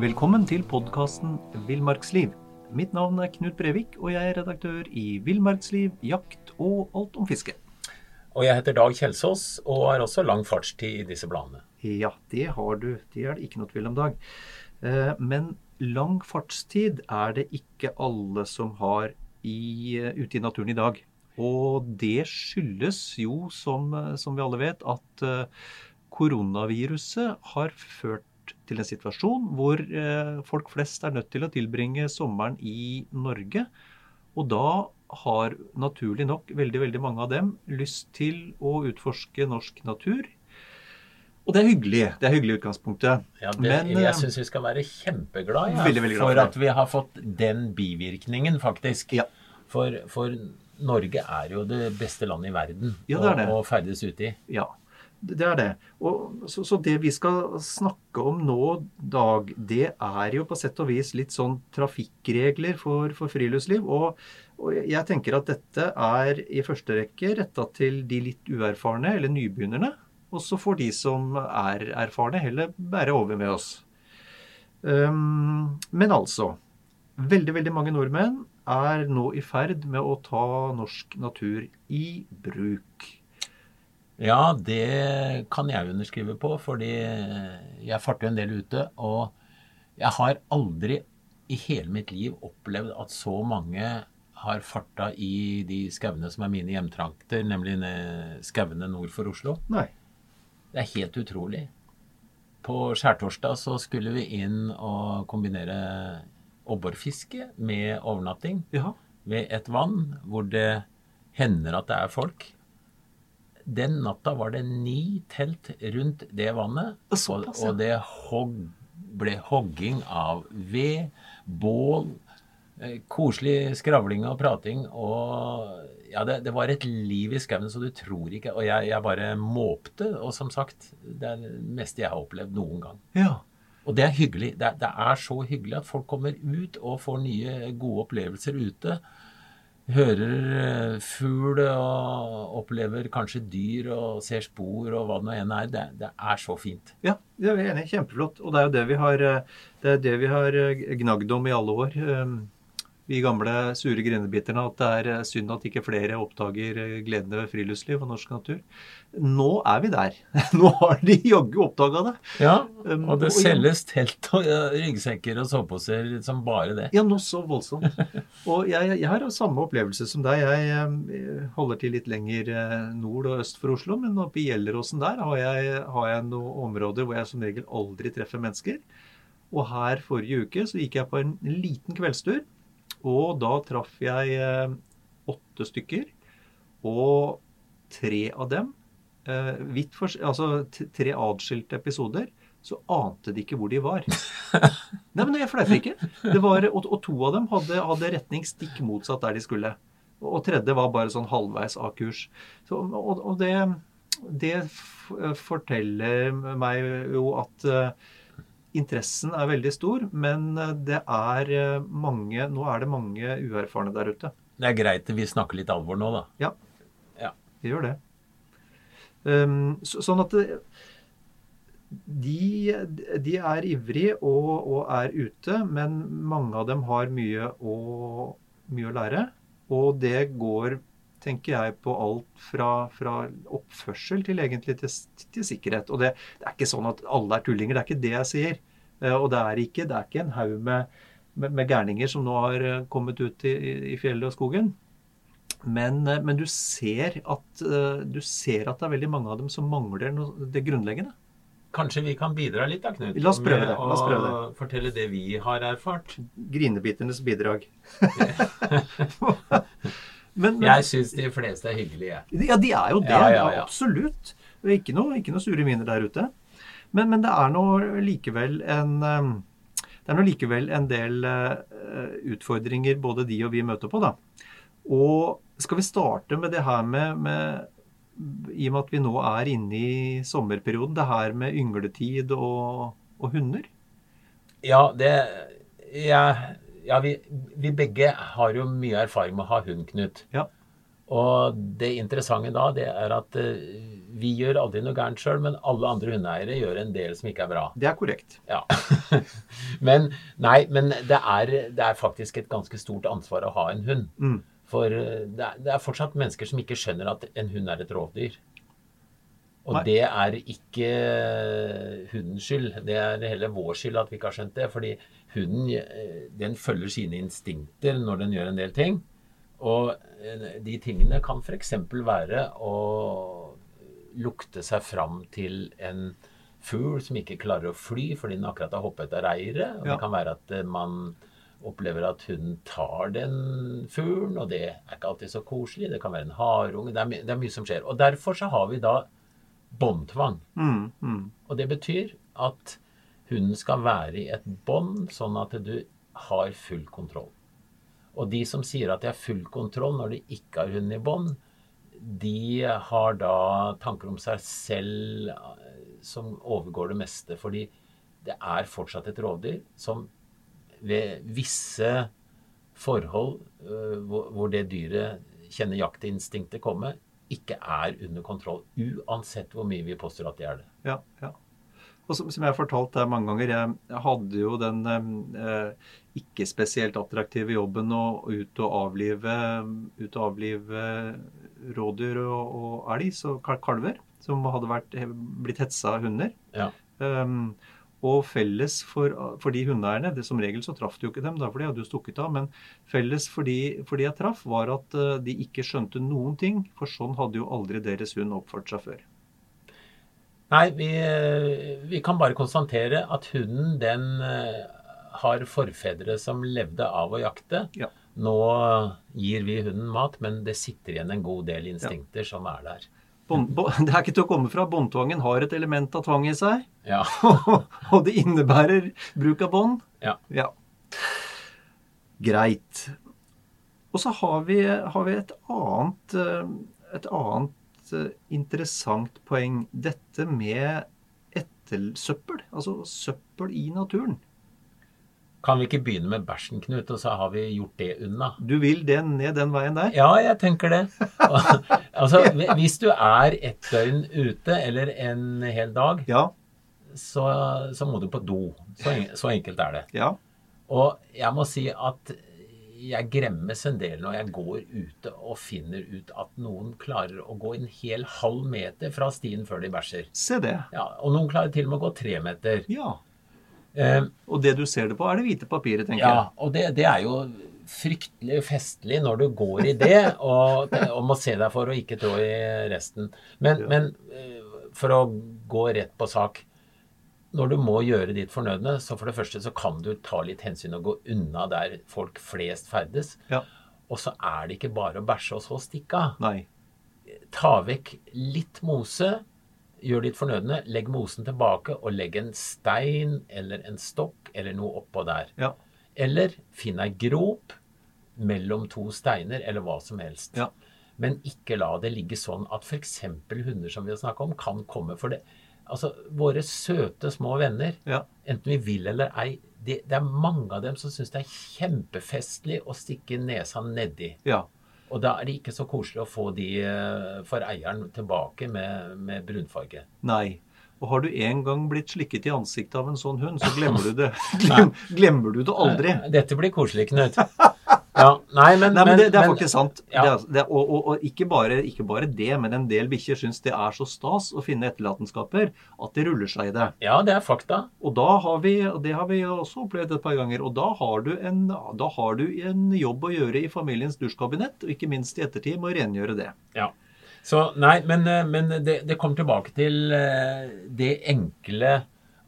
Velkommen til podkasten Villmarksliv. Mitt navn er Knut Brevik, og jeg er redaktør i Villmarksliv, jakt og alt om fiske. Og jeg heter Dag Kjelsås og har også lang fartstid i disse bladene. Ja, det har du. Det er det ikke noe tvil om, Dag. Eh, Men lang fartstid er det ikke alle som har i, eh, ute i naturen i dag. Og det skyldes jo, som, som vi alle vet, at eh, koronaviruset har ført til en situasjon hvor eh, folk flest er nødt til å tilbringe sommeren i Norge. Og da har naturlig nok veldig, veldig mange av dem lyst til å utforske norsk natur. Og det er hyggelig. Det er hyggelig i utgangspunktet. Ja, det, Men, eh, jeg syns vi skal være kjempeglade ja, Veldig, veldig glad for for at vi har fått den bivirkningen, faktisk. Ja. For, for Norge er jo det beste landet i verden Ja, det er det. å, å ferdes ute i. Ja, det det er det. Og, så, så det vi skal snakke om nå, Dag, det er jo på sett og vis litt sånn trafikkregler for, for friluftsliv. Og, og jeg tenker at dette er i første rekke retta til de litt uerfarne, eller nybegynnerne. Og så får de som er erfarne, heller bære over med oss. Um, men altså Veldig, veldig mange nordmenn er nå i ferd med å ta norsk natur i bruk. Ja, det kan jeg underskrive på, fordi jeg farter en del ute. Og jeg har aldri i hele mitt liv opplevd at så mange har farta i de skauene som er mine hjemtrakter, nemlig ne- skauene nord for Oslo. Nei. Det er helt utrolig. På skjærtorsdag så skulle vi inn og kombinere obborfiske med overnatting Ja. ved et vann hvor det hender at det er folk. Den natta var det ni telt rundt det vannet, og, og det hog, ble hogging av ved, bål, eh, koselig skravling og prating. Og ja, det, det var et liv i skauen, så du tror ikke Og jeg, jeg bare måpte. Og som sagt, det er det meste jeg har opplevd noen gang. ja. Og det er hyggelig. Det er, det er så hyggelig at folk kommer ut og får nye, gode opplevelser ute. Hører eh, fugl og opplever kanskje dyr og ser spor og hva det nå enn er. Det, det er så fint. Ja, det er vi enig. Kjempeflott. Og det er jo det vi har, eh, det har eh, gnagd om i alle år. Eh, Vi gamle sure grinebiterne. At det er eh, synd at ikke flere oppdager gledene ved friluftsliv og norsk natur. Nå er vi der. Nå har de jaggu oppdaga det. Ja, Um, og det og selges telt og ryggsekker og soveposer som bare det. Ja, nå så voldsomt. Og jeg, jeg har samme opplevelse som deg. Jeg eh, holder til litt lenger eh, nord og øst for Oslo, men oppe i Gjelleråsen der har jeg, har jeg noen områder hvor jeg som regel aldri treffer mennesker. Og her forrige uke så gikk jeg på en liten kveldstur, og da traff jeg eh, åtte stykker. Og tre av dem, eh, for, altså tre atskilte episoder, så ante de ikke hvor de var. Nei, men jeg fleiper ikke. Det var, og, og to av dem hadde, hadde retning stikk motsatt der de skulle. Og tredje var bare sånn halvveis av kurs. Så, og og det, det forteller meg jo at eh, interessen er veldig stor, men eh, det er eh, mange Nå er det mange uerfarne der ute. Det er greit at vi snakker litt alvor nå, da. Ja. Ja. vi gjør det. Um, så, sånn at det, de, de er ivrige og, og er ute, men mange av dem har mye å, mye å lære. Og det går tenker jeg på alt fra, fra oppførsel til egentlig til, til sikkerhet. Og det, det, er ikke sånn at alle er tullinger, det er ikke det jeg sier. Eh, og det er ikke, det er ikke en haug med, med, med, gærninger som nå har eh, kommet ut i, i fjellet og skogen. Men, eh, men du, ser at, du ser at det er veldig mange av dem som mangler noe, det grunnleggende. Kanskje vi kan bidra litt da, Knut? La oss prøve det. La oss prøve det. fortelle det vi har erfart. Grinebiternes bidrag. men, men, jeg syns de fleste er hyggelige. Ja, de er jo det. Ja, ja, ja. Absolutt. Ikke noe, ikke noe sure miner der ute. Men, men, det er nå likevel en det er nå likevel en del utfordringer både de og vi møter på. da. Og skal vi starte med det her med, med i og med at vi nå er inne i sommerperioden, det her med yngletid og, og hunder? Ja, det ja, ja vi, vi, begge har jo mye erfaring med å ha hund, Knut. Ja. Og det interessante da, det er at uh, vi gjør aldri noe gærent sjøl, men alle andre hundeeiere gjør en del som ikke er bra. Det er korrekt. Ja. men nei, men det er, det er, faktisk et ganske stort ansvar å ha en hund. Mm. For eh, det er, det er, fortsatt mennesker som ikke skjønner at en hund er et rovdyr. Og Nei. det er ikke hundens skyld. Det er heller vår skyld at vi ikke har skjønt det. Fordi hunden eh, den følger sine instinkter når den gjør en del ting. Og eh, de tingene kan f.eks. være å lukte seg fram til en fugl som ikke klarer å fly fordi den akkurat har hoppet av reiret. Og ja. det kan være at man opplever at hunden tar den fuglen, og det er ikke alltid så koselig. Det kan være en harunge. Det, det, er mye som skjer. Og derfor så har vi da båndtvang. Mm, mm. Og det betyr at hunden skal være i et bånd, sånn at du har full kontroll. Og de som sier at de har full kontroll når de ikke har hunden i bånd, de har da tanker om seg selv eh, som overgår det meste. Fordi det er fortsatt et rovdyr som ved visse forhold hvor, hvor, det dyret kjenner jaktinstinktet komme, ikke er under kontroll. Uansett hvor mye vi påstår at de er det. Ja, ja. Og som, som jeg har fortalt deg mange ganger, jeg, jeg hadde jo den eh, ikke spesielt attraktive jobben å ut og avlive, ut og avlive rådyr og, og elg, så kalver, som hadde vært, blitt hetsa av hunder. Ja. Um, og felles for, for de hundeeierne det Som regel så traff de jo ikke dem, da, for de hadde jo stukket av. Men felles for de, for de jeg traff, var at eh, de ikke skjønte noen ting. For sånn hadde jo aldri deres hund oppført seg før. Nei, vi, vi kan bare konstatere at hunden, den eh, har forfedre som levde av å jakte. Ja. Nå gir vi hunden mat, men det sitter igjen en god del instinkter ja. som er der. Det er ikke til å komme fra. Båndtvangen har et element av tvang i seg. Ja. og det innebærer bruk av bånd. Ja. ja. Greit. Og så har vi, har vi et annet, eh, et annet eh, interessant poeng. Dette med ettersøppel. Altså søppel i naturen. Kan vi ikke begynne med bæsjen, Knut, og så har vi gjort det unna? Du vil det ned den veien der? Ja, jeg tenker det. altså, hvis du er et døgn ute, eller en hel dag, ja. så, så, må du på do. Så, så, enkelt er det. Ja. Og jeg må si at jeg gremmes en del når jeg går ute og finner ut at noen klarer å gå en hel halv meter fra stien før de bæsjer. Se det. Ja, Og noen klarer til og med å gå tre meter. Ja. Eh, og det du ser det på, er det hvite papiret, tenker ja, jeg. Ja, og det, det, er jo fryktelig festlig når du går i det og, og, må se deg for å ikke trå i resten. Men, ja. men eh, for å gå rett på sak når du må gjøre ditt fornødne, så for det første så kan du ta litt hensyn og gå unna der folk flest ferdes. Ja. Og så er det ikke bare å bæsje og så stikke av. Nei. Ta vekk litt mose, gjør ditt fornødne, legg mosen tilbake og legg en stein eller en stokk eller noe oppå der. Ja. Eller finn ei grop mellom to steiner, eller hva som helst. Ja. Men ikke la det ligge sånn at f.eks. hunder som vi har snakka om, kan komme. For det, altså, våre søte små venner, ja. enten vi vil eller ei, det, det er mange av dem som syns det er kjempefestlig å stikke nesa nedi. Ja. Og da er det ikke så koselig å få de eh, for eieren tilbake med, med brunfarge. Nei. Og har du en gang blitt slikket i ansiktet av en sånn hund, så glemmer du det. Glem, glemmer du det aldri. Dette blir koselig, Knut. Ja, nei, men, Nei, men det, det er men- faktisk sant. ja. Det er, det og, og, og ikke, bare, ikke bare det, men en del bikkjer syns det er så stas å finne etterlatenskaper at de ruller seg i det. Ja, det er fakta. Og da har vi, det har vi også opplevd et par ganger, og da har, du en, da har du en jobb å gjøre i familiens dusjkabinett, og ikke minst i ettertid med å rengjøre det. Ja. Så nei, men, eh, men det, det kommer tilbake til eh, det enkle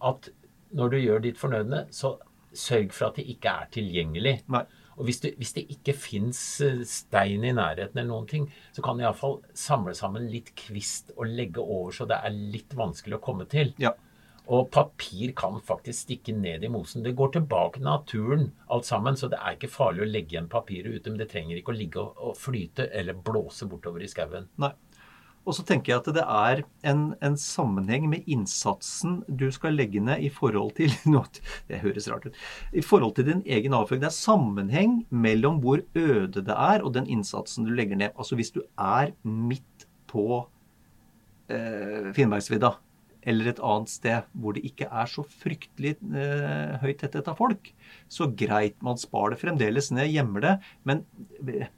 at når du gjør ditt fornødne, så sørg for at det ikke er tilgjengelig. Nei. Og hvis, du, hvis det ikke fins stein i nærheten eller noen ting, så kan du iallfall samle sammen litt kvist og legge over så det er litt vanskelig å komme til. Ja. Og papir kan faktisk stikke ned i mosen. Det går tilbake til naturen alt sammen, så det er ikke farlig å legge igjen papiret ute. Men det trenger ikke å ligge og, og flyte eller blåse bortover i skauen. Nei. Og så tenker jeg at det er en, en sammenheng med innsatsen du skal legge ned i forhold til Det høres rart ut. I forhold til din egen avføring. Det er sammenheng mellom hvor øde det er, og den innsatsen du legger ned. Altså hvis du er midt på eh, Finnmarksvidda eller et annet sted hvor det ikke er så fryktelig eh, høy tetthet av folk, så greit, man spar det fremdeles ned, gjemmer det. Men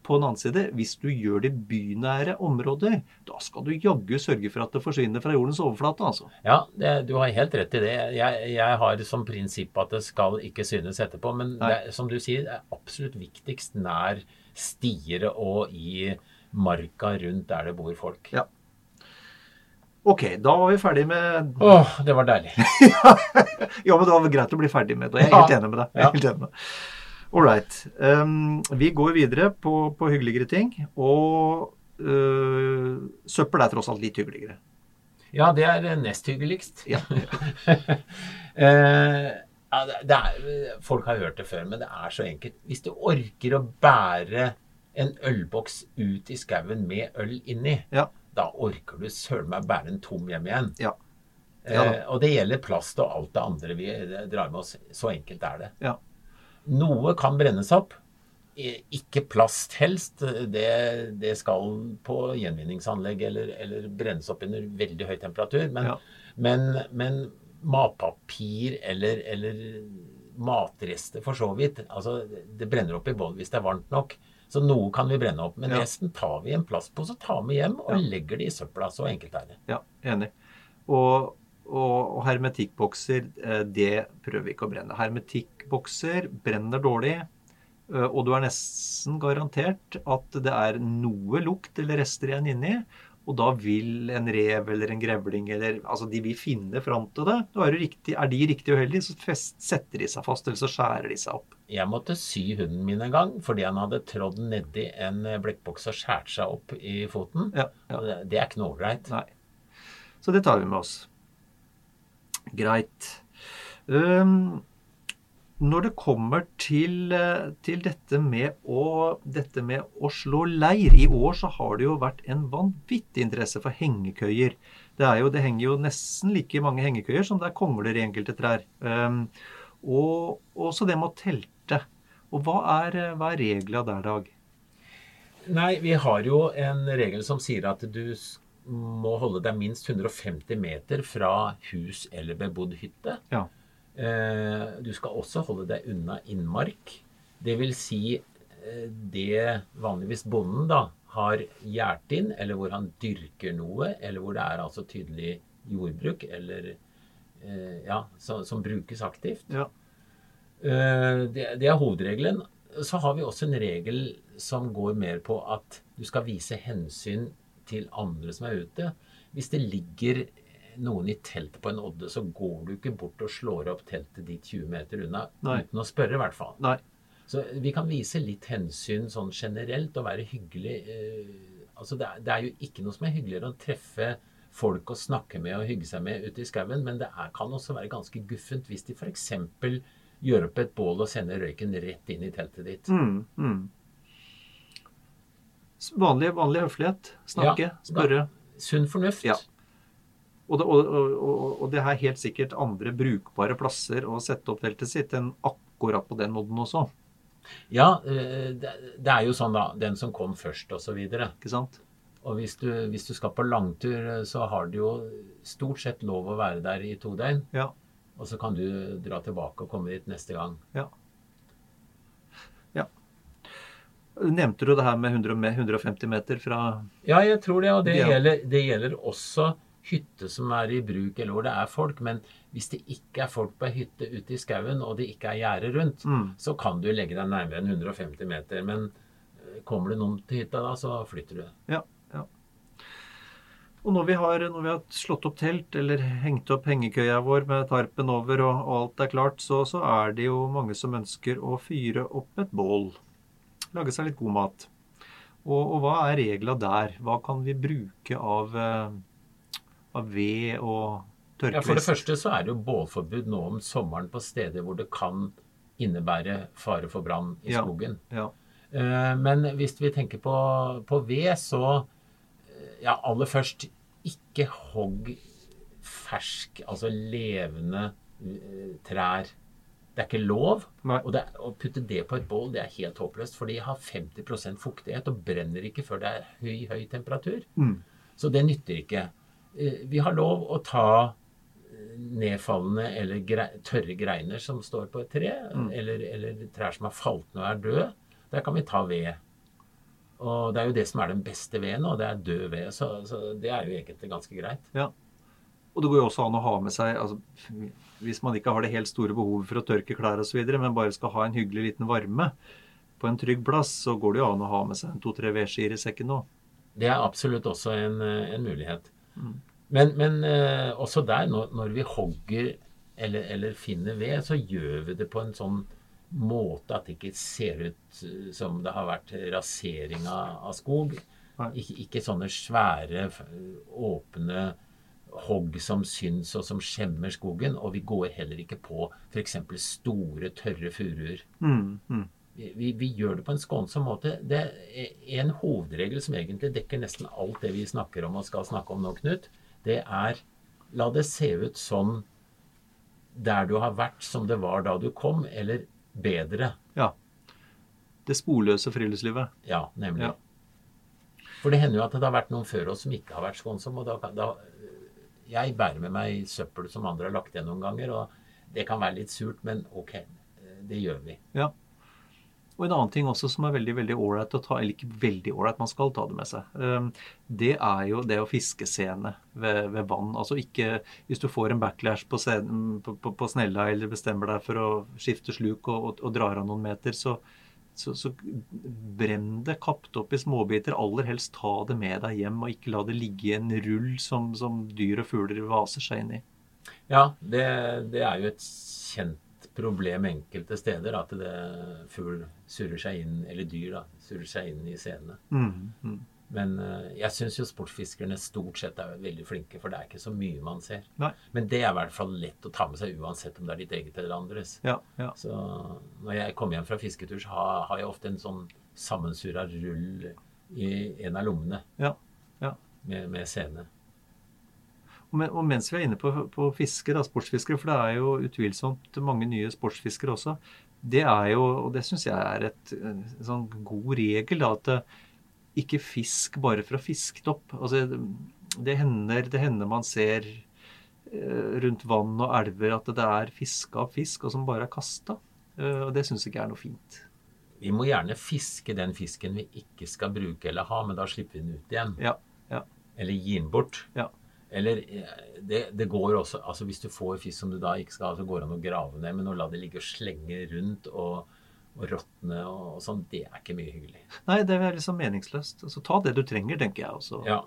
på den annen side, hvis du gjør det bynære områder, da skal du jaggu sørge for at det forsvinner fra jordens overflate, altså. Ja, det, du har helt rett i det. Jeg, jeg har som prinsipp at det skal ikke synes etterpå. Men det, som du sier, det er absolutt viktigst nær stier og i marka rundt der det bor folk. Ja. Ok, da var vi ferdig med Åh, det var deilig. Ja, men det var greit å bli ferdig med det. Jeg er helt enig med deg. Jeg er helt enig med deg. All right. Um, vi går videre på, på hyggeligere ting. Og uh, søppel er tross alt litt hyggeligere. Ja, det er nest hyggeligst. Ja. uh, er, folk har hørt det før, men det er så enkelt. Hvis du orker å bære en ølboks ut i skauen med øl inni, Ja. Da orker du søren meg bære den tom hjem igjen. Ja. Ja eh, og det gjelder plast og alt det andre vi eh, drar med oss. Så enkelt er det. Ja. Noe kan brennes opp. Ikke plast helst. Det, det skal på gjenvinningsanlegg eller, eller brennes opp under veldig høy temperatur. Men, men, men matpapir eller, eller matrester for så vidt altså Det brenner opp i bål hvis det er varmt nok. Så noe kan vi brenne opp. Men Ja. resten tar vi en plastpose, tar med hjem og Ja. legger det i søpla. Så enkelt er det. Ja, enig. Og, og, og hermetikkbokser, eh, det prøver vi ikke å brenne. Hermetikkbokser brenner dårlig, eh, og du er nesten garantert at det er noe lukt eller rester igjen inni. Og da vil en rev eller en grevling eller Altså, de vil finne fram til det. Er, det riktig, er de riktig uheldige, så fest, setter de seg fast, eller så skjærer de seg opp. Jeg måtte sy hunden min en gang fordi han hadde trådd nedi en blekkboks og skåret seg opp i foten. Ja, ja. Det, det er ikke noe ålreit. Så det tar vi med oss. Greit. Um, når det kommer til, eh, til dette, med å, dette med å slå leir I år så har det jo vært en vanvittig interesse for hengekøyer. Det, er jo, det henger jo nesten like mange hengekøyer som det er kongler i enkelte trær. Um, og også det med å telte. Og hva er, hva er regla der, Dag? Nei, vi har jo en regel som sier at du må holde deg minst 150 meter fra hus eller bebodd hytte. Ja. Eh, Du skal også holde deg unna innmark. Det vil si eh, det vanligvis bonden da har gjerdet inn, eller hvor han dyrker noe, eller hvor det er altså tydelig jordbruk, eller eh, ja, så, som brukes aktivt. Ja. Eh, Det, det er hovedregelen. Så har vi også en regel som går mer på at du skal vise hensyn til andre som er ute. Hvis det ligger noen i teltet på en odde, så går du ikke bort og slår opp teltet ditt 20 meter unna Nei. uten å spørre, i hvert fall. Nei. Så vi kan vise litt hensyn sånn generelt og være hyggelig. Eh, altså det, er, det er jo ikke noe som er hyggeligere å treffe folk å snakke med og hygge seg med ute i skauen, men det er, kan også være ganske guffent hvis de f.eks. gjør opp et bål og sender røyken rett inn i teltet ditt. Mm, mm. Vanlig, vanlig høflighet. Snakke, Ja, spørre. Sunn fornuft. Ja. Og det, og, og, og- det er helt sikkert andre brukbare plasser å sette opp teltet sitt enn akkurat på den odden også. Ja, eh, det, er jo sånn, da. Den som kom først, og så videre. Ikke sant? Og hvis du, hvis du skal på langtur, eh, så har du jo stort sett lov å være der i to døgn. Ja. Og så kan du dra tilbake og komme dit neste gang. ja. ja. Nevnte du det her med 100, 150 meter fra Ja, jeg tror det. Og det, gjelder, det gjelder også hytte som er i bruk, eller hvor det er folk. Men hvis det ikke er folk på ei hytte ute i skauen, og det ikke er gjerde rundt, Mm. så kan du legge deg nærmere enn 150 meter. Men eh, kommer det noen til hytta da, så flytter du. Ja. ja. Og når vi, har, når vi har slått opp telt eller hengt opp hengekøya vår med tarpen over og, og alt er klart, så, så er det jo mange som ønsker å fyre opp et bål. Lage seg litt god mat. Og, og hva er regla der? Hva kan vi bruke av, eh, av ved og Ja. For det første så er det jo bålforbud nå om sommeren på steder hvor det kan innebære fare for brann i Ja. skogen. Ja. Eh, Men hvis vi tenker på, på ved, så eh, ja, aller først ikke hogg fersk, altså levende eh, trær. Det er ikke lov. Og det, å putte det på et bål, det er helt håpløst. For de har 50% fuktighet og brenner ikke før det er høy, høy temperatur. Mm. Så det nytter ikke. Eh, Vi har lov å ta eh, nedfallende eller grei, tørre greiner som står på et tre, eller, eller trær som har falt ned og er døde. Der kan vi ta ved. Og det er jo det som er den beste veden, og det er død ved. Så, så det er jo egentlig ganske greit. Ja. Og det går jo også an å ha med seg altså, Hvis man ikke har det helt store behovet for å tørke klær osv., men bare skal ha en hyggelig liten varme på en trygg plass, så går det jo an å ha med seg en to-tre vedskier i sekken nå. Det er absolutt også en, eh, en mulighet. Men, men eh, også der, når, når vi hogger eller, eller finner ved, så gjør vi det på en sånn måte at det ikke ser ut eh, som det har vært rasering av, av skog. Ikke, ikke sånne svære, åpne hogg som syns og som skjemmer skogen. Og vi går heller ikke på f.eks. store, tørre furuer. Mm, mm. Vi, vi, vi gjør det på en skånsom måte. Det er en hovedregel som egentlig dekker nesten alt det vi snakker om og skal snakke om nå, Knut. Det er la det se ut som der du har vært som det var da du kom, eller bedre. Ja. Det sporløse friluftslivet. Ja, nemlig. Ja. For det hender jo at det har vært noen før oss som ikke har vært skånsomme. og da, da, Jeg bærer med meg søppel som andre har lagt igjen noen ganger, og det kan være litt surt, men ok, det gjør vi. Ja. Og en annen ting også som er veldig veldig ålreit å ta, eller ikke veldig ålreit, man skal ta det med seg, um, det er jo det å fiskescene ved, ved vann. Altså ikke Hvis du får en backlash på, scenen, på, på, på snella eller bestemmer deg for å skifte sluk og, og, og drar av noen meter, så, så, så brenn det kapt opp i småbiter. Aller helst ta det med deg hjem, og ikke la det ligge i en rull som, som dyr og fugler vaser seg inn i. Ja, det, det er jo et kjent problem enkelte steder, at det fugl surrer seg inn, eller dyr da, surrer seg inn i scenene. Mm, mm. Men eh, jeg syns jo sportsfiskerne stort sett er veldig flinke, for det er ikke så mye man ser. Nei. Men det er i hvert fall lett å ta med seg uansett om det er ditt eget eller andres. Ja, ja. Så når jeg kommer hjem fra fisketur, så har, har jeg ofte en sånn sammensurra rull i en av lommene ja, ja. med, med scene. Og mens vi er inne på, på fiske, da, sportsfiskere, for det er jo utvilsomt mange nye sportsfiskere også, det er jo, og det syns jeg er et, en sånn god regel, da, at eh, ikke fisk bare for å fiske det opp. Altså, det hender, det hender man ser eh, rundt vann og elver at det er fiska opp fisk, og som bare er kasta. Og det syns jeg ikke er noe fint. Vi må gjerne fiske den fisken vi ikke skal bruke eller ha, men da slipper vi den ut igjen. Ja, ja, Eller gi den bort. ja. Eller eh, det, det går også altså Hvis du får fisk som du da ikke skal ha, så går det an å grave ned. Men å la det ligge og slenge rundt og, og råtne og, og sånn, det er ikke mye hyggelig. Nei, det er liksom meningsløst. Altså, ta det du trenger, tenker jeg også. Ja.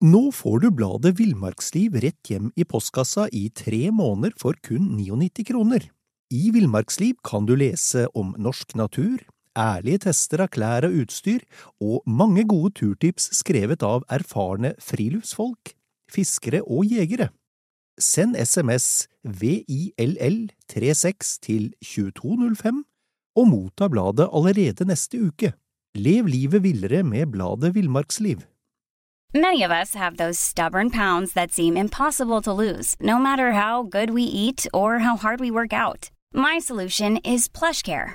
Nå får du bladet Villmarksliv rett hjem i postkassa i tre måneder for kun 99 kroner. I Villmarksliv kan du lese om norsk natur, ærlige tester av klær og utstyr, og mange gode turtips skrevet av erfarne friluftsfolk, fiskere og jegere. Send SMS VILL36 til 2205 og motta bladet allerede neste uke. Lev livet villere med bladet Villmarksliv. Many of us have those stubborn pounds that seem impossible to lose, no matter how good we eat or how hard we work out. My solution is PlushCare.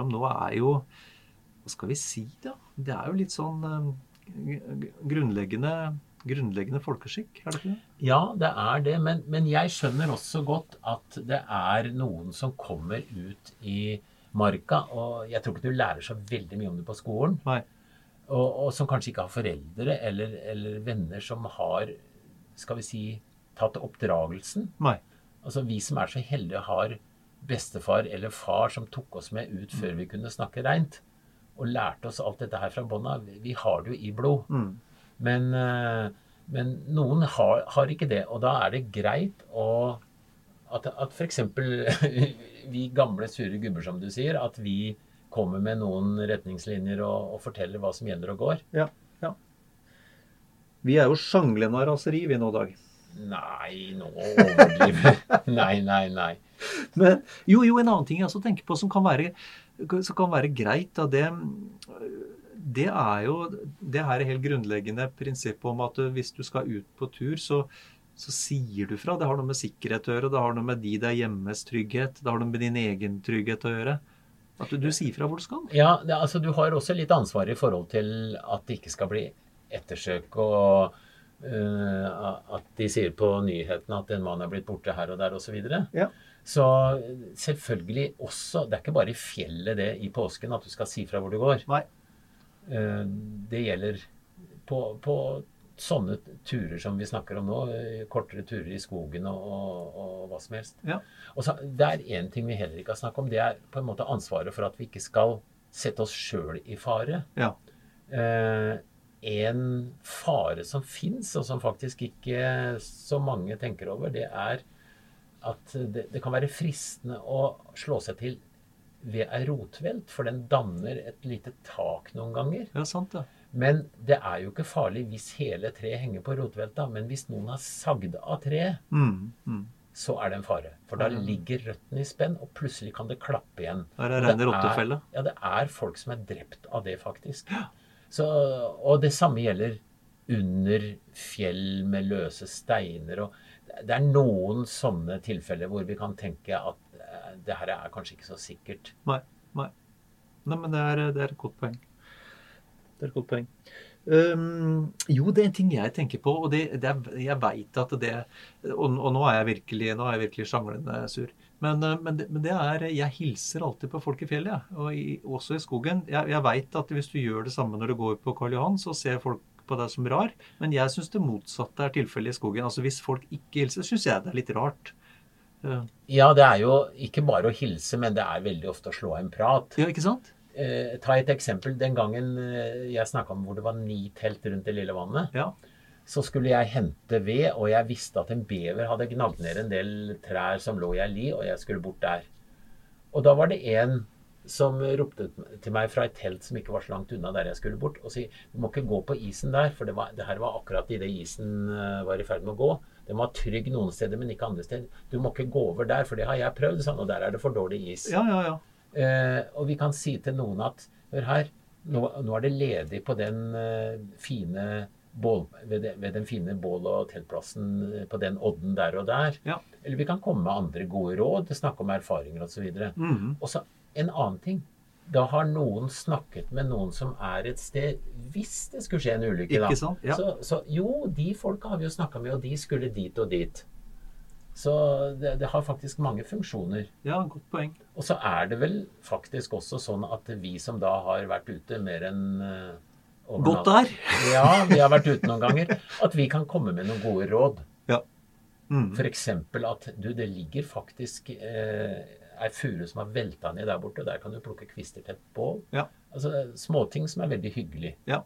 om nå, er jo Hva skal vi si, da? Det er jo litt sånn um, grunnleggende grunnleggende folkeskikk, er det ikke det? Ja, det er det. Men, men, jeg skjønner også godt at det er noen som kommer ut i marka, og jeg tror ikke du lærer så veldig mye om det på skolen. Nei. Og, og som kanskje ikke har foreldre eller, eller, venner som har, skal vi si, tatt oppdragelsen. Nei. Altså vi som er så heldige har bestefar eller far som tok oss med ut før vi kunne snakke reint, og lærte oss alt dette her fra bånn av. Vi har det jo i blod. Mm. Men, eh, men noen har, har, ikke det. Og da er det greit å at, at f.eks. vi gamle, sure gubber, som du sier, at vi kommer med noen retningslinjer og, og forteller hva som gjelder og går. Ja, ja. Vi er jo sjanglende av raseri, vi nå, Dag. Nei, nå overdriver Nei, nei, nei. Men jo, jo, en annen ting jeg også tenker på som kan være, som kan være greit, da, det det er jo det her helt grunnleggende prinsippet om at hvis du skal ut på tur, så, så, sier du fra. Det har noe med sikkerhet å gjøre. Det har noe med de der hjemmes trygghet. Det har noe med din egen trygghet å gjøre. At du, du sier fra hvor du skal. Ja, det, altså du har også litt ansvar i forhold til at det ikke skal bli ettersøk og uh, at de sier på nyhetene at en mann er blitt borte her og der osv. Så, ja. Så selvfølgelig også Det er ikke bare i fjellet det i påsken at du skal si fra hvor du går. Nei. Eh, det gjelder på, på, sånne turer som vi snakker om nå, eh, kortere turer i skogen og, og, og hva som helst. Ja. Og så, Det er én ting vi heller ikke har snakket om. Det er på en måte ansvaret for at vi ikke skal sette oss sjøl i fare. Ja. Eh, en fare som fins, og som faktisk ikke så mange tenker over, det er at det, det kan være fristende å slå seg til ved ei rotvelt, for den danner et lite tak noen ganger. Ja, sant det. Men det er jo ikke farlig hvis hele treet henger på rotvelta. Men hvis noen har sagd av treet, mm, mm. så er det en fare. For da ligger røttene i spenn, og plutselig kan det klappe igjen. Det er reine rottefelle. Ja, det er folk som er drept av det, faktisk. Så, og det samme gjelder under fjell med løse steiner. og Det er noen sånne tilfeller hvor vi kan tenke at det her er kanskje ikke så sikkert. Nei. nei. nei men det er, det er, et godt poeng. Det er et godt poeng. Um, jo, det er en ting jeg tenker på, og det, det er, jeg veit at det og, og, nå er jeg virkelig nå er jeg virkelig sjanglende sur. Men, uh, men, det, men, det, er Jeg hilser alltid på folk i fjellet, ja. og i, også i skogen. Jeg, jeg veit at hvis du gjør det samme når du går på Karl Johan, så ser folk på deg som rar. Men jeg syns det motsatte er tilfellet i skogen. Altså Hvis folk ikke hilser, syns jeg det er litt rart. Ja, det er jo ikke bare å hilse, men det er veldig ofte å slå en prat. Ja, ikke sant? Eh, ta et eksempel. Den gangen eh, jeg snakka om hvor det var ni telt rundt det lille vannet, ja. så skulle jeg hente ved, og jeg visste at en bever hadde gnagd ned en del trær som lå i ei li, og jeg skulle bort der. Og da var det en som ropte til meg fra et telt som ikke var så langt unna der jeg skulle bort, og si du må ikke gå på isen der, for det, var, det her var akkurat idet isen eh, var i ferd med å gå. Den var trygg noen steder, men ikke andre steder. Du må ikke gå over der, for det har jeg prøvd, sånn, og der er det for dårlig is. Ja, ja, ja. Eh, og vi kan si til noen at hør her, nå, nå er det ledig på den eh, fine bål, ved, det, ved, den fine bål- og teltplassen eh, på den odden der og der. Ja. Eller vi kan komme med andre gode råd, snakke om erfaringer osv. Og, så mm. og så en annen ting. Da har noen snakket med noen som er et sted hvis det skulle skje en ulykke. da. Ikke sant? Ja. Så, så, jo, de folka har vi jo snakka med, og de skulle dit og dit. Så det, det, har faktisk mange funksjoner. Ja, godt poeng. Og så er det vel faktisk også sånn at vi som da har vært ute mer enn uh, Godt der. ja, vi har vært ute noen ganger. At vi kan komme med noen gode råd. Ja. Mm. F.eks. at du, det ligger faktisk eh, ei furu som har velta ned der borte. Der kan du plukke kvister til et bål. Ja. Altså Småting som er veldig hyggelig. Ja.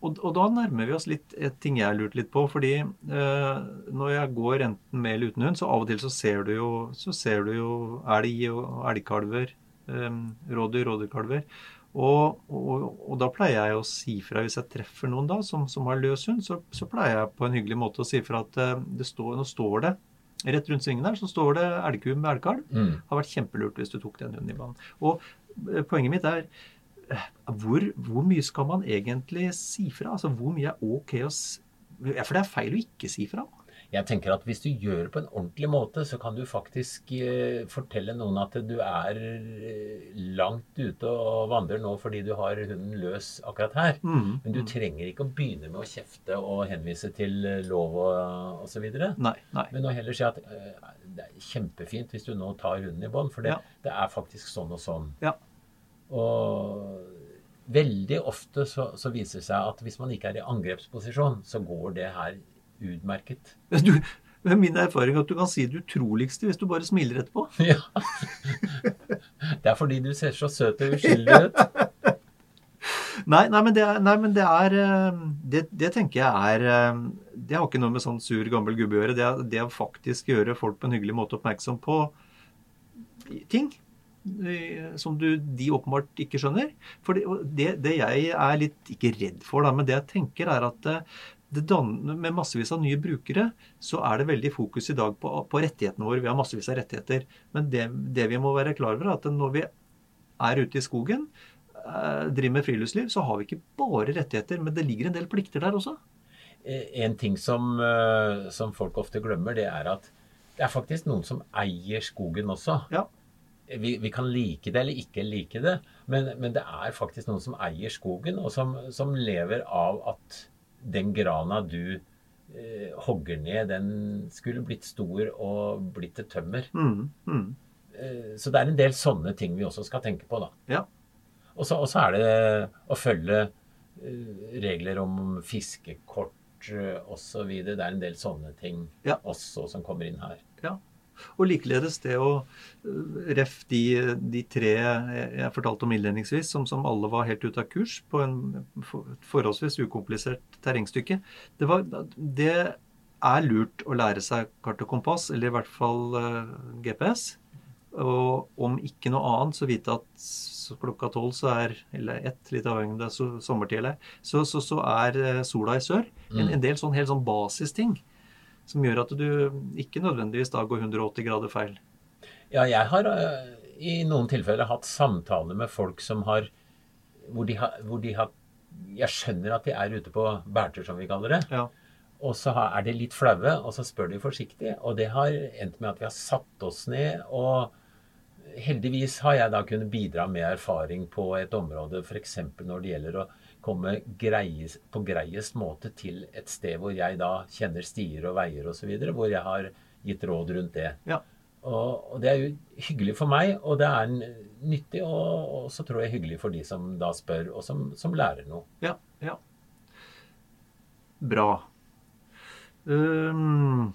Og, og, da nærmer vi oss litt et ting jeg lurte litt på. fordi eh, når jeg går enten med eller uten hund, så av og til så ser du jo, så ser du jo elg og elgkalver. Eh, rådyr, rådyrkalver. Og, og, og, da pleier jeg å si fra hvis jeg treffer noen da som, som har løs hund, så, så, pleier jeg på en hyggelig måte å si fra at eh, det står, nå står det Rett rundt svingen der så står det elgku med elgkalv. Mm. Har vært kjempelurt hvis du tok den hunden i banen. Og eh, poenget mitt er eh, hvor, hvor mye skal man egentlig si fra? Altså hvor mye er ok å si For det er feil å ikke si fra. Jeg tenker at hvis du gjør det på en ordentlig måte, så kan du faktisk eh, fortelle noen at du er eh, langt ute og vandrer nå fordi du har hunden løs akkurat her. Mm. Men du trenger ikke å begynne med å kjefte og henvise til eh, lov og osv. Men å heller si at det er kjempefint hvis du nå tar hunden i bånd, for det, Ja. det er faktisk sånn og sånn. Ja. Og veldig ofte så, så viser det seg at hvis man ikke er i angrepsposisjon, så går det her utmerket. Du, med min erfaring at du kan si det utroligste hvis du bare smiler etterpå. Ja. Det er fordi du ser så søt og uskyldig ut. Nei, nei, men det er, nei, men det, er eh, det, det tenker jeg er eh, Det har ikke noe med sånn sur, gammel gubbe å gjøre. Det er, det å faktisk gjøre folk på en hyggelig måte oppmerksom på ting eh, som du, de åpenbart ikke skjønner. For det, det, det jeg er litt ikke redd for, da, men det jeg tenker, er at det danner, med massevis av nye brukere, så er det veldig fokus i dag på, på rettighetene våre. Vi har massevis av rettigheter. Men det, det vi må være klar over, er at når vi er ute i skogen, eh, driver med friluftsliv, så har vi ikke bare rettigheter, men det ligger en del plikter der også. Eh, En ting som, eh, som folk ofte glemmer, det er at det er faktisk noen som eier skogen også. Ja. Vi, vi kan like det eller ikke like det, men, men det er faktisk noen som eier skogen, og som, som lever av at den grana du eh, hogger ned, den skulle blitt stor og blitt til tømmer. Mm, mm. Eh, så det er en del sånne ting vi også skal tenke på, da. Ja. Og så, er det å følge eh, regler om fiskekort eh, osv. Det er en del sånne ting Ja. også som kommer inn her. Ja. Og likeledes det å øh, Ref de, de tre jeg fortalte om innledningsvis, som, som alle var helt ute av kurs på en for- forholdsvis ukomplisert terrengstykke. Det, var, det er lurt å lære seg kart og kompass, eller i hvert fall øh, GPS. Og om ikke noe annet, så vite at klokka tolv så er Eller ett, litt avhengig om det er sommertid eller så, så, så er øh, sola i sør. En, Mm. en del sånn helt sånn basisting som gjør at du ikke nødvendigvis da går 180 grader feil. Ja, jeg har eh, i noen tilfeller hatt samtaler med folk som har hvor de har, hvor de har Jeg skjønner at de er ute på bærtur, som vi kaller det. Ja. Og så er de litt flaue, og så spør de forsiktig. Og det har endt med at vi har satt oss ned. Og heldigvis har jeg da kunnet bidra med erfaring på et område, f.eks. når det gjelder å komme greies, på greiest måte til et sted hvor jeg da kjenner stier og veier osv., hvor jeg har gitt råd rundt det. Ja. Og, og det er jo hyggelig for meg, og det er nyttig, og, og så tror jeg hyggelig for de som da spør, og som, som lærer noe. Ja. ja. Bra. Um,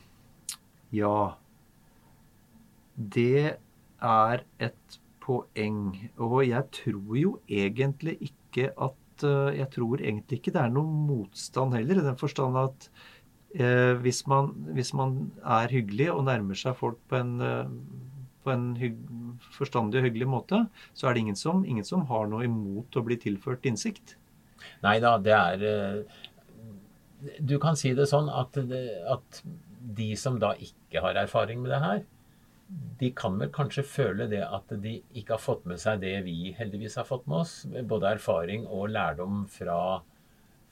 ja Det er et poeng. Og jeg tror jo egentlig ikke at eh, Jeg tror egentlig ikke det er noen motstand heller, i den forstand at eh, hvis, man, hvis man er hyggelig og nærmer seg folk på en, eh, på en hygg, forstandig og hyggelig måte, så er det ingen som, ingen som har noe imot å bli tilført innsikt. Nei da, det er eh, Du kan si det sånn at, at de som da ikke har erfaring med det her, de kan vel kanskje føle det at de ikke har fått med seg det vi heldigvis har fått med oss. Både erfaring og lærdom fra,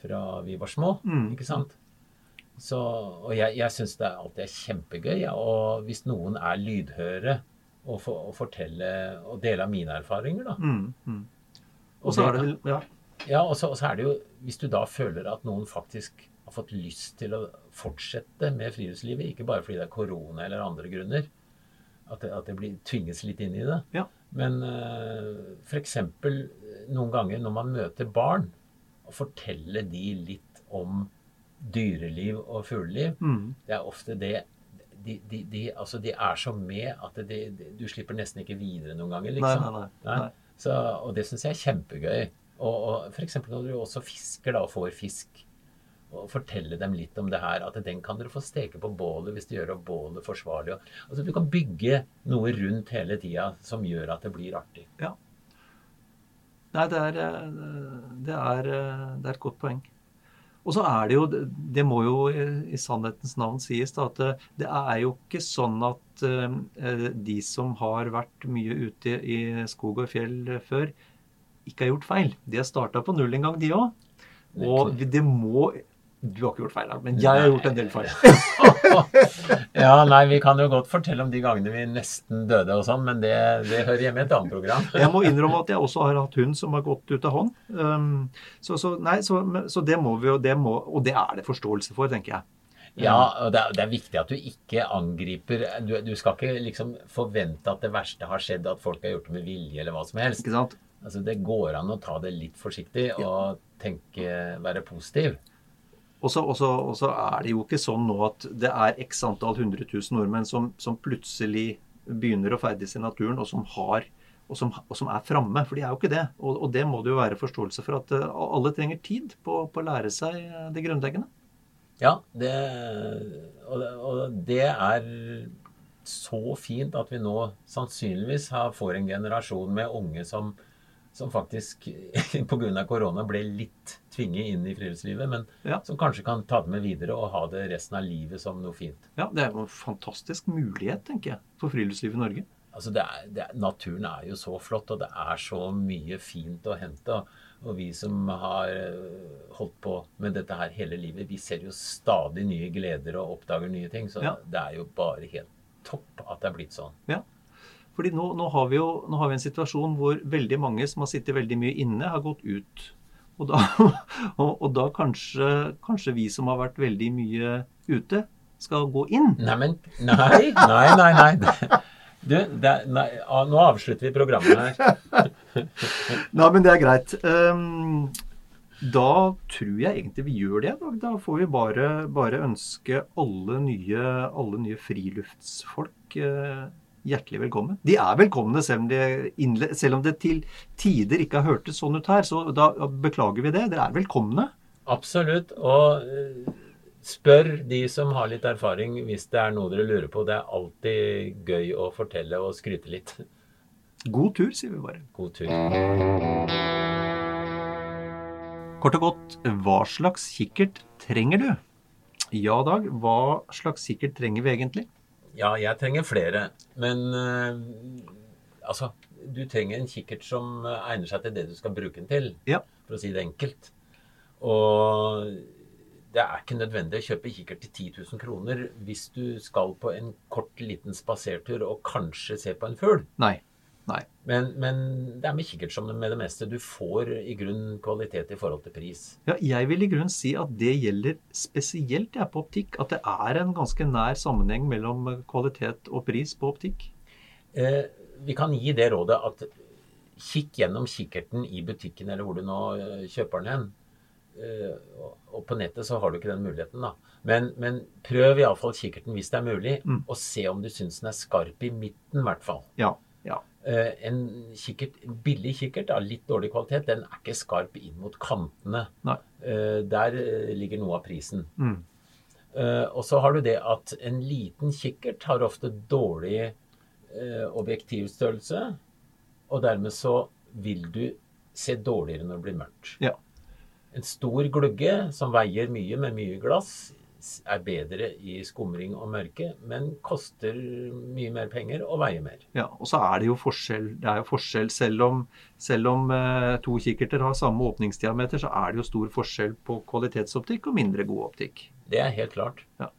fra vi var små. Mm. Ikke sant? Så, og jeg, jeg syns det alltid er kjempegøy. ja, Og hvis noen er lydhøre og, for, og fortelle og dele av mine erfaringer, da. Mm, mm. Og så er det vel Ja. Ja, og så, og så er det jo Hvis du da føler at noen faktisk har fått lyst til å fortsette med friluftslivet, ikke bare fordi det er korona eller andre grunner, at at det blir, tvinges litt inn i det. Ja. Men uh, f.eks. noen ganger når man møter barn, og forteller de litt om dyreliv og fugleliv, Mm. det er ofte det de, de, de, altså de er så med at du slipper nesten ikke videre noen ganger. Liksom. nei, nei. nei. Så, og det syns jeg er kjempegøy. Og, og f.eks. når du også fisker da, og får fisk, og fortelle dem litt om det her, at den kan dere få steke på bålet hvis du gjør opp bålet forsvarlig. Altså, du kan bygge noe rundt hele tida som gjør at det blir artig. Nei, det er, eh, det, er, eh, det er et godt poeng. Og så er det jo Det må jo i sannhetens navn sies da, at det, det er jo ikke sånn at de som har vært mye ute i skog og fjell før, ikke har gjort feil. De har starta på null en gang, de òg. Og det må du har ikke gjort feil, men jeg har gjort en del feil. ja, nei, vi kan jo godt fortelle om de gangene vi nesten døde og sånn, men det, det, hører hjemme i et annet program. jeg må innrømme at jeg også har hatt hund som har gått ut av hånd. Um, så, så, nei, så, så, det må vi jo, det må, og det er det forståelse for, tenker jeg. Ja, og det er, det er viktig at du ikke angriper du, du, skal ikke liksom forvente at det verste har skjedd, at folk har gjort det med vilje eller hva som helst. Altså, Det går an å ta det litt forsiktig og tenke, være positiv. Og så er det jo ikke sånn nå at det er x antall 100 000 nordmenn som, som plutselig begynner å ferdes i naturen, og som, har, og som, og som er framme. For de er jo ikke det. Og, og, det må det jo være forståelse for at uh, alle trenger tid på, på, å lære seg det grunnleggende. Ja, det, og, og det er så fint at vi nå sannsynligvis får en generasjon med unge som som faktisk pga. korona ble litt tvinget inn i friluftslivet, men ja. som kanskje kan ta det med videre og ha det resten av livet som noe fint. Ja, det er jo en fantastisk mulighet, tenker jeg, for friluftslivet i Norge. Altså, det er, det er, Naturen er jo så flott, og det er så mye fint å hente. Og vi som har eh, holdt på med dette her hele livet, vi ser jo stadig nye gleder og oppdager nye ting. Så ja. det er jo bare helt topp at det er blitt sånn. Ja. Fordi nå, nå, har vi jo nå har vi en situasjon hvor veldig mange som har sittet veldig mye inne, har gått ut. Og da, og, og da kanskje, kanskje, vi som har vært veldig mye ute, skal gå inn. Nei, men Nei, nei, nei. nei. Du, det, nei, nå avslutter vi programmet her. nei, men det er greit. Um, da tror jeg egentlig vi gjør det. Da, da får vi bare, bare ønske alle nye, alle nye friluftsfolk uh, hjertelig velkommen. De er velkomne selv om, de, selv om det til tider ikke har hørtes sånn ut her. Så da beklager vi det. Dere er velkomne. Absolutt. Og eh, spør de som har litt erfaring hvis det er noe dere lurer på. Det er alltid gøy å fortelle og skryte litt. God tur, sier vi bare. God tur. Kort og godt, hva slags kikkert trenger du? Ja, Dag, hva slags kikkert trenger vi egentlig? Ja, jeg trenger flere. Men uh, altså Du trenger en kikkert som egner seg til det du skal bruke den til, ja. for å si det enkelt. Og det er ikke nødvendig å kjøpe kikkert til 10 000 kroner hvis du skal på en kort, liten spasertur og kanskje se på en fugl. Nei. Nei. Men, men, det er med kikkert som med det meste. Du får i grunn kvalitet i forhold til pris. Ja, jeg vil i grunn si at det gjelder spesielt jeg på optikk. At det er en ganske nær sammenheng mellom kvalitet og pris på optikk. Eh, vi kan gi det rådet at kikk gjennom kikkerten i butikken eller hvor du nå eh, kjøper den hen. Eh, og på nettet så har du ikke den muligheten, da. Men, men prøv iallfall kikkerten hvis det er mulig, mm. og se om du syns den er skarp i midten, i hvert fall. Ja. Eh, en kikkert, billig kikkert av litt dårlig kvalitet, den er ikke skarp inn mot kantene. Eh, der eh, ligger noe av prisen. Mm. Og så har du det at en liten kikkert har ofte dårlig objektivstørrelse. Og dermed så vil du se dårligere når det blir mørkt. Ja. En stor glugge som veier mye med mye glass, er bedre i skumring og mørke, men koster mye mer penger og veier mer. Ja, og så er det jo forskjell. Det er jo forskjell selv om, selv om eh, to kikkerter har samme åpningsdiameter, så er det jo stor forskjell på kvalitetsoptikk og mindre god optikk. Det er helt klart. Ja.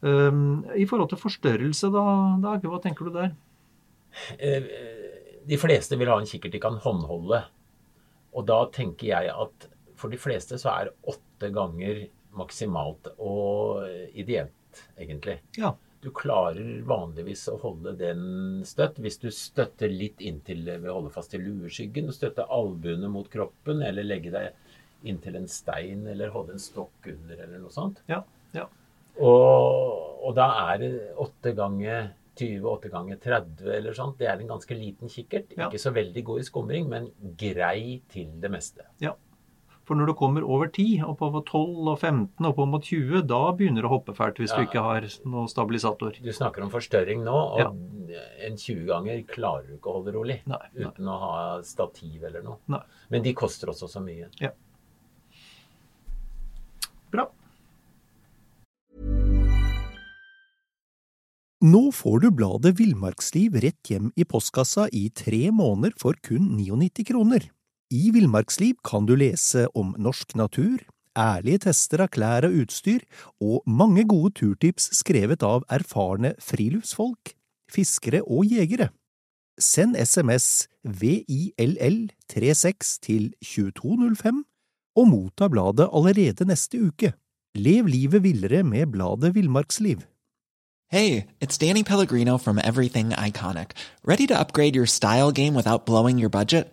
Um, I forhold til forstørrelse, da, Dag, hva tenker du der? Eh, de fleste vil ha en kikkert de kan håndholde. Og da tenker jeg at for de fleste så er åtte ganger maksimalt og ideelt, egentlig. Ja. Du klarer vanligvis å holde den støtt. Hvis du støtter litt inntil ved å holde fast i lueskyggen, støtte albuene mot kroppen, eller legge deg inntil en stein eller holde en stokk under, eller noe sånt. Ja, ja. Og, og da er det åtte ganger 20, 8 ganger 30 eller sånt. Det er en ganske liten kikkert. Ja. Ikke så veldig god i skumring, men grei til det meste. Ja. For når du kommer over 10, oppover 12 og 15, oppover mot 20, da begynner det å hoppe fælt hvis ja. du ikke har noen stabilisator. Du snakker om forstørring nå, og ja. en 20-ganger klarer du ikke å holde rolig nei, nei. uten å ha stativ eller noe. Nei. Men de koster også så mye. Ja. Bra. Nå får du bladet Villmarksliv rett hjem i postkassa i tre måneder for kun 99 kroner. I Villmarksliv kan du lese om norsk natur, ærlige tester av klær og utstyr, og mange gode turtips skrevet av erfarne friluftsfolk, fiskere og jegere. Send SMS VILL36 til 2205 og motta bladet allerede neste uke. Lev livet villere med bladet Villmarksliv. Hey, it's Danny Pellegrino from Everything Iconic. Ready to upgrade your style game without blowing your budget?